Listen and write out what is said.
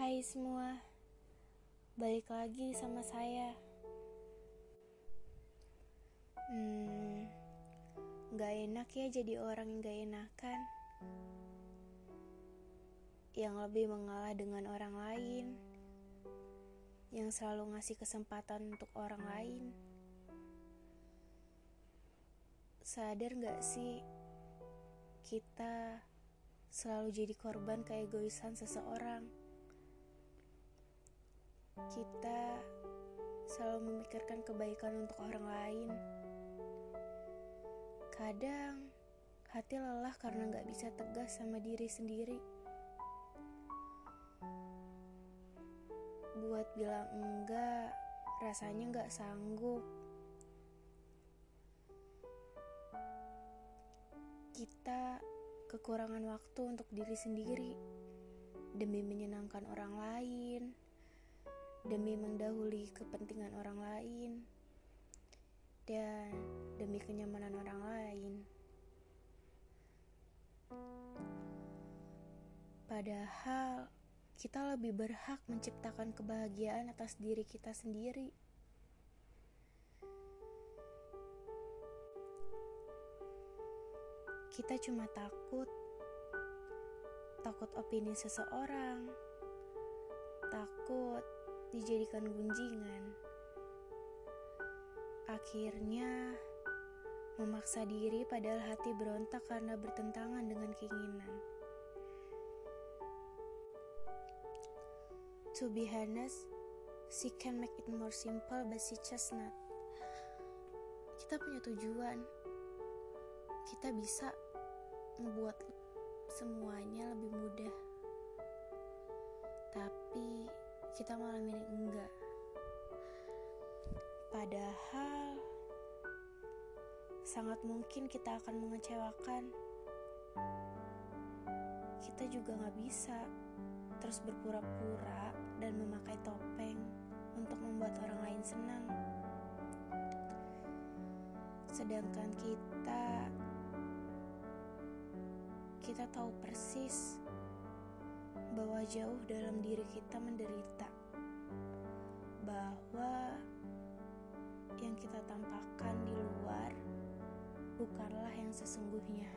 Hai semua, balik lagi sama saya. Hmm, gak enak ya jadi orang yang gak enakan. Yang lebih mengalah dengan orang lain. Yang selalu ngasih kesempatan untuk orang lain. Sadar gak sih, kita selalu jadi korban keegoisan seseorang. Kita selalu memikirkan kebaikan untuk orang lain. Kadang hati lelah karena gak bisa tegas sama diri sendiri. Buat bilang enggak, rasanya gak sanggup. Kita kekurangan waktu untuk diri sendiri demi menyenangkan orang lain, demi mendahului kepentingan orang lain, dan demi kenyamanan orang lain. Padahal kita lebih berhak menciptakan kebahagiaan atas diri kita sendiri. Kita cuma takut, takut opini seseorang, takut dijadikan gunjingan. Akhirnya, memaksa diri padahal hati berontak karena bertentangan dengan keinginan. To be honest, she can make it more simple but she just not. Kita punya tujuan. Kita bisa membuat semuanya lebih mudah. Tapi kita malah milih enggak. Padahal sangat mungkin kita akan mengecewakan. Kita juga nggak bisa terus berpura-pura dan memakai topeng untuk membuat orang lain senang. Sedangkan kita kita tahu persis bahwa jauh dalam diri kita menderita, bahwa yang kita tampakkan di luar bukanlah yang sesungguhnya.